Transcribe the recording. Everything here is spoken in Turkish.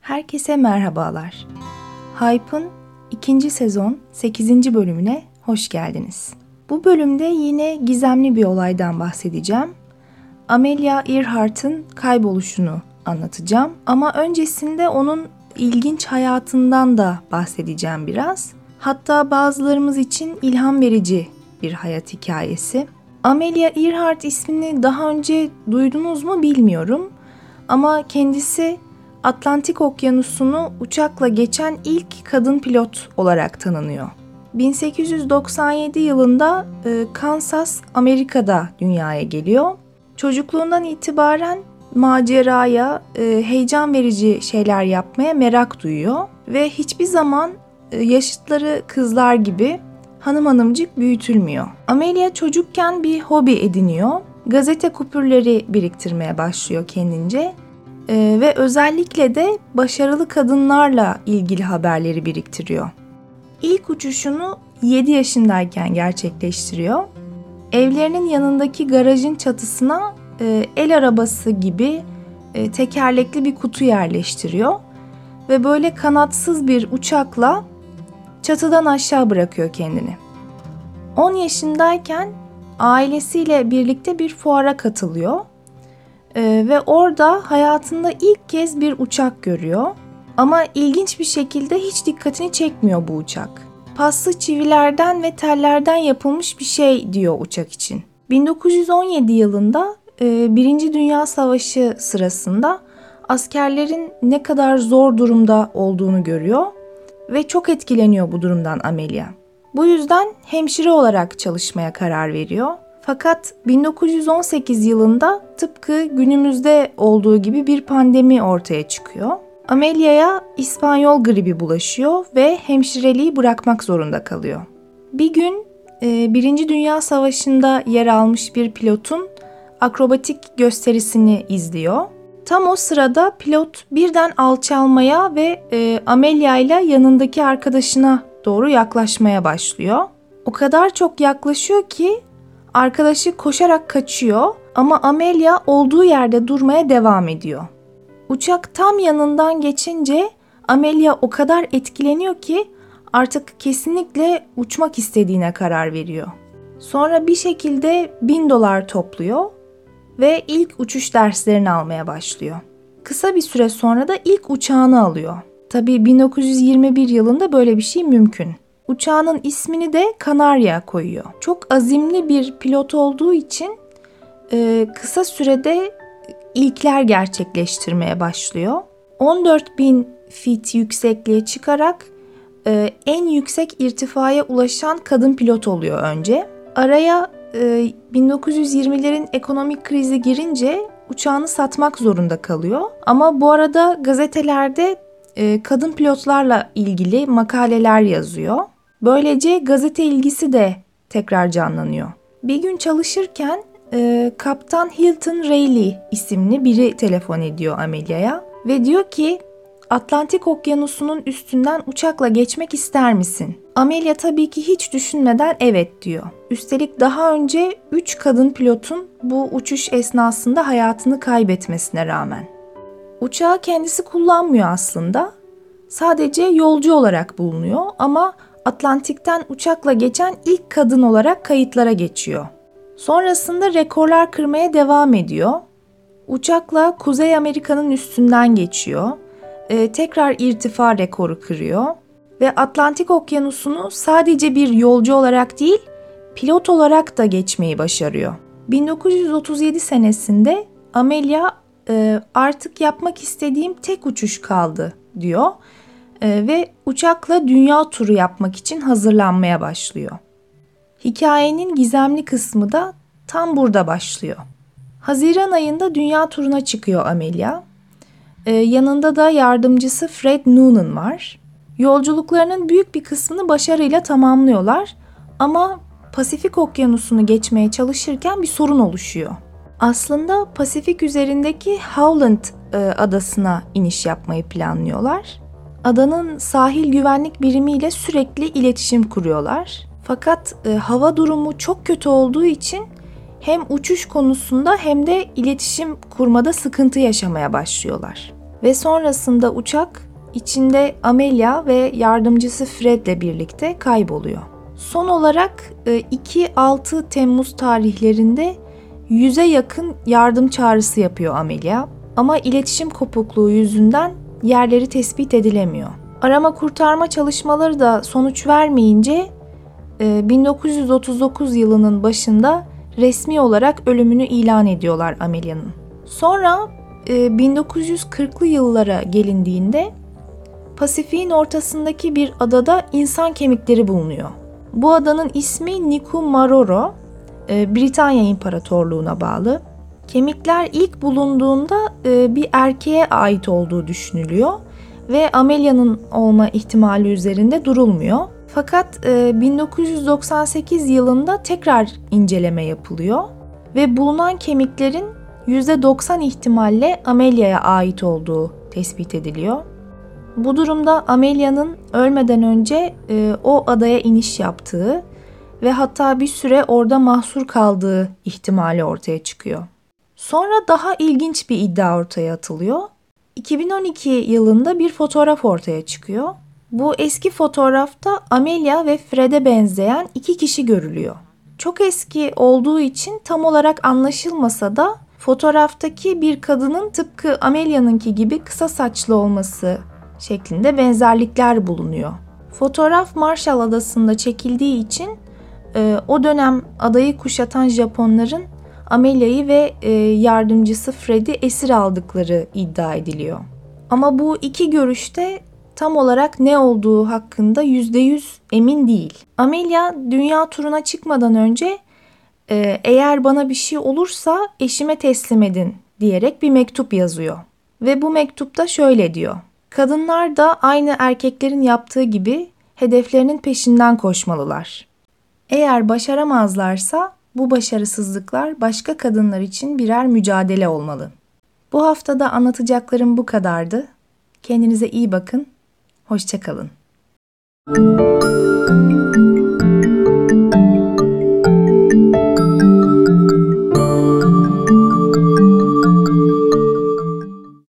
Herkese merhabalar. Hype'ın ikinci sezon 8. bölümüne hoş geldiniz. Bu bölümde yine gizemli bir olaydan bahsedeceğim. Amelia Earhart'ın kayboluşunu anlatacağım ama öncesinde onun ilginç hayatından da bahsedeceğim biraz. Hatta bazılarımız için ilham verici bir hayat hikayesi. Amelia Earhart ismini daha önce duydunuz mu bilmiyorum. Ama kendisi Atlantik Okyanusu'nu uçakla geçen ilk kadın pilot olarak tanınıyor. 1897 yılında e, Kansas, Amerika'da dünyaya geliyor. Çocukluğundan itibaren maceraya, e, heyecan verici şeyler yapmaya merak duyuyor ve hiçbir zaman yaşıtları kızlar gibi hanım hanımcık büyütülmüyor. Amelia çocukken bir hobi ediniyor. Gazete kupürleri biriktirmeye başlıyor kendince ee, ve özellikle de başarılı kadınlarla ilgili haberleri biriktiriyor. İlk uçuşunu 7 yaşındayken gerçekleştiriyor. Evlerinin yanındaki garajın çatısına e, el arabası gibi e, tekerlekli bir kutu yerleştiriyor ve böyle kanatsız bir uçakla çatıdan aşağı bırakıyor kendini. 10 yaşındayken ailesiyle birlikte bir fuara katılıyor ee, ve orada hayatında ilk kez bir uçak görüyor. Ama ilginç bir şekilde hiç dikkatini çekmiyor bu uçak. Paslı çivilerden ve tellerden yapılmış bir şey diyor uçak için. 1917 yılında e, Birinci Dünya Savaşı sırasında askerlerin ne kadar zor durumda olduğunu görüyor ve çok etkileniyor bu durumdan Amelia. Bu yüzden hemşire olarak çalışmaya karar veriyor fakat 1918 yılında tıpkı günümüzde olduğu gibi bir pandemi ortaya çıkıyor. Amelia'ya İspanyol gribi bulaşıyor ve hemşireliği bırakmak zorunda kalıyor. Bir gün e, Birinci Dünya Savaşı'nda yer almış bir pilotun akrobatik gösterisini izliyor. Tam o sırada pilot birden alçalmaya ve e, Amelia ile yanındaki arkadaşına doğru yaklaşmaya başlıyor. O kadar çok yaklaşıyor ki Arkadaşı koşarak kaçıyor ama Amelia olduğu yerde durmaya devam ediyor. Uçak tam yanından geçince Amelia o kadar etkileniyor ki artık kesinlikle uçmak istediğine karar veriyor. Sonra bir şekilde bin dolar topluyor ve ilk uçuş derslerini almaya başlıyor. Kısa bir süre sonra da ilk uçağını alıyor. Tabii 1921 yılında böyle bir şey mümkün. Uçağının ismini de Kanarya koyuyor. Çok azimli bir pilot olduğu için e, kısa sürede ilkler gerçekleştirmeye başlıyor. 14 bin fit yüksekliğe çıkarak e, en yüksek irtifaya ulaşan kadın pilot oluyor önce. Araya 1920'lerin ekonomik krizi girince uçağını satmak zorunda kalıyor. Ama bu arada gazetelerde e, kadın pilotlarla ilgili makaleler yazıyor. Böylece gazete ilgisi de tekrar canlanıyor. Bir gün çalışırken e, Kaptan Hilton Rayleigh isimli biri telefon ediyor Amelia'ya ve diyor ki Atlantik Okyanusu'nun üstünden uçakla geçmek ister misin? Amelia tabii ki hiç düşünmeden evet diyor. Üstelik daha önce 3 kadın pilotun bu uçuş esnasında hayatını kaybetmesine rağmen. Uçağı kendisi kullanmıyor aslında. Sadece yolcu olarak bulunuyor ama Atlantik'ten uçakla geçen ilk kadın olarak kayıtlara geçiyor. Sonrasında rekorlar kırmaya devam ediyor. Uçakla Kuzey Amerika'nın üstünden geçiyor. Ee, tekrar irtifa rekoru kırıyor ve Atlantik Okyanusu'nu sadece bir yolcu olarak değil, pilot olarak da geçmeyi başarıyor. 1937 senesinde Amelia e, artık yapmak istediğim tek uçuş kaldı diyor e, ve uçakla dünya turu yapmak için hazırlanmaya başlıyor. Hikayenin gizemli kısmı da tam burada başlıyor. Haziran ayında dünya turuna çıkıyor Amelia. Ee, yanında da yardımcısı Fred Noonan var. Yolculuklarının büyük bir kısmını başarıyla tamamlıyorlar ama Pasifik Okyanusu'nu geçmeye çalışırken bir sorun oluşuyor. Aslında Pasifik üzerindeki Howland e, adasına iniş yapmayı planlıyorlar. adanın sahil güvenlik birimiyle sürekli iletişim kuruyorlar. Fakat e, hava durumu çok kötü olduğu için hem uçuş konusunda hem de iletişim kurmada sıkıntı yaşamaya başlıyorlar. Ve sonrasında uçak içinde Amelia ve yardımcısı Fred'le birlikte kayboluyor. Son olarak 2-6 Temmuz tarihlerinde 100'e yakın yardım çağrısı yapıyor Amelia ama iletişim kopukluğu yüzünden yerleri tespit edilemiyor. Arama kurtarma çalışmaları da sonuç vermeyince 1939 yılının başında resmi olarak ölümünü ilan ediyorlar Amelia'nın. Sonra 1940'lı yıllara gelindiğinde Pasifik'in ortasındaki bir adada insan kemikleri bulunuyor. Bu adanın ismi Niku Maroro, Britanya İmparatorluğu'na bağlı. Kemikler ilk bulunduğunda bir erkeğe ait olduğu düşünülüyor ve Amelia'nın olma ihtimali üzerinde durulmuyor. Fakat 1998 yılında tekrar inceleme yapılıyor ve bulunan kemiklerin %90 ihtimalle Amelia'ya ait olduğu tespit ediliyor. Bu durumda Amelia'nın ölmeden önce e, o adaya iniş yaptığı ve hatta bir süre orada mahsur kaldığı ihtimali ortaya çıkıyor. Sonra daha ilginç bir iddia ortaya atılıyor. 2012 yılında bir fotoğraf ortaya çıkıyor. Bu eski fotoğrafta Amelia ve Fred'e benzeyen iki kişi görülüyor. Çok eski olduğu için tam olarak anlaşılmasa da fotoğraftaki bir kadının tıpkı Amelia'nınki gibi kısa saçlı olması şeklinde benzerlikler bulunuyor. Fotoğraf Marshall Adası'nda çekildiği için e, o dönem adayı kuşatan Japonların Amelia'yı ve e, yardımcısı Fred'i esir aldıkları iddia ediliyor. Ama bu iki görüşte tam olarak ne olduğu hakkında %100 emin değil. Amelia dünya turuna çıkmadan önce e, eğer bana bir şey olursa eşime teslim edin diyerek bir mektup yazıyor. Ve bu mektupta şöyle diyor. Kadınlar da aynı erkeklerin yaptığı gibi hedeflerinin peşinden koşmalılar. Eğer başaramazlarsa bu başarısızlıklar başka kadınlar için birer mücadele olmalı. Bu haftada anlatacaklarım bu kadardı. Kendinize iyi bakın. Hoşçakalın. Müzik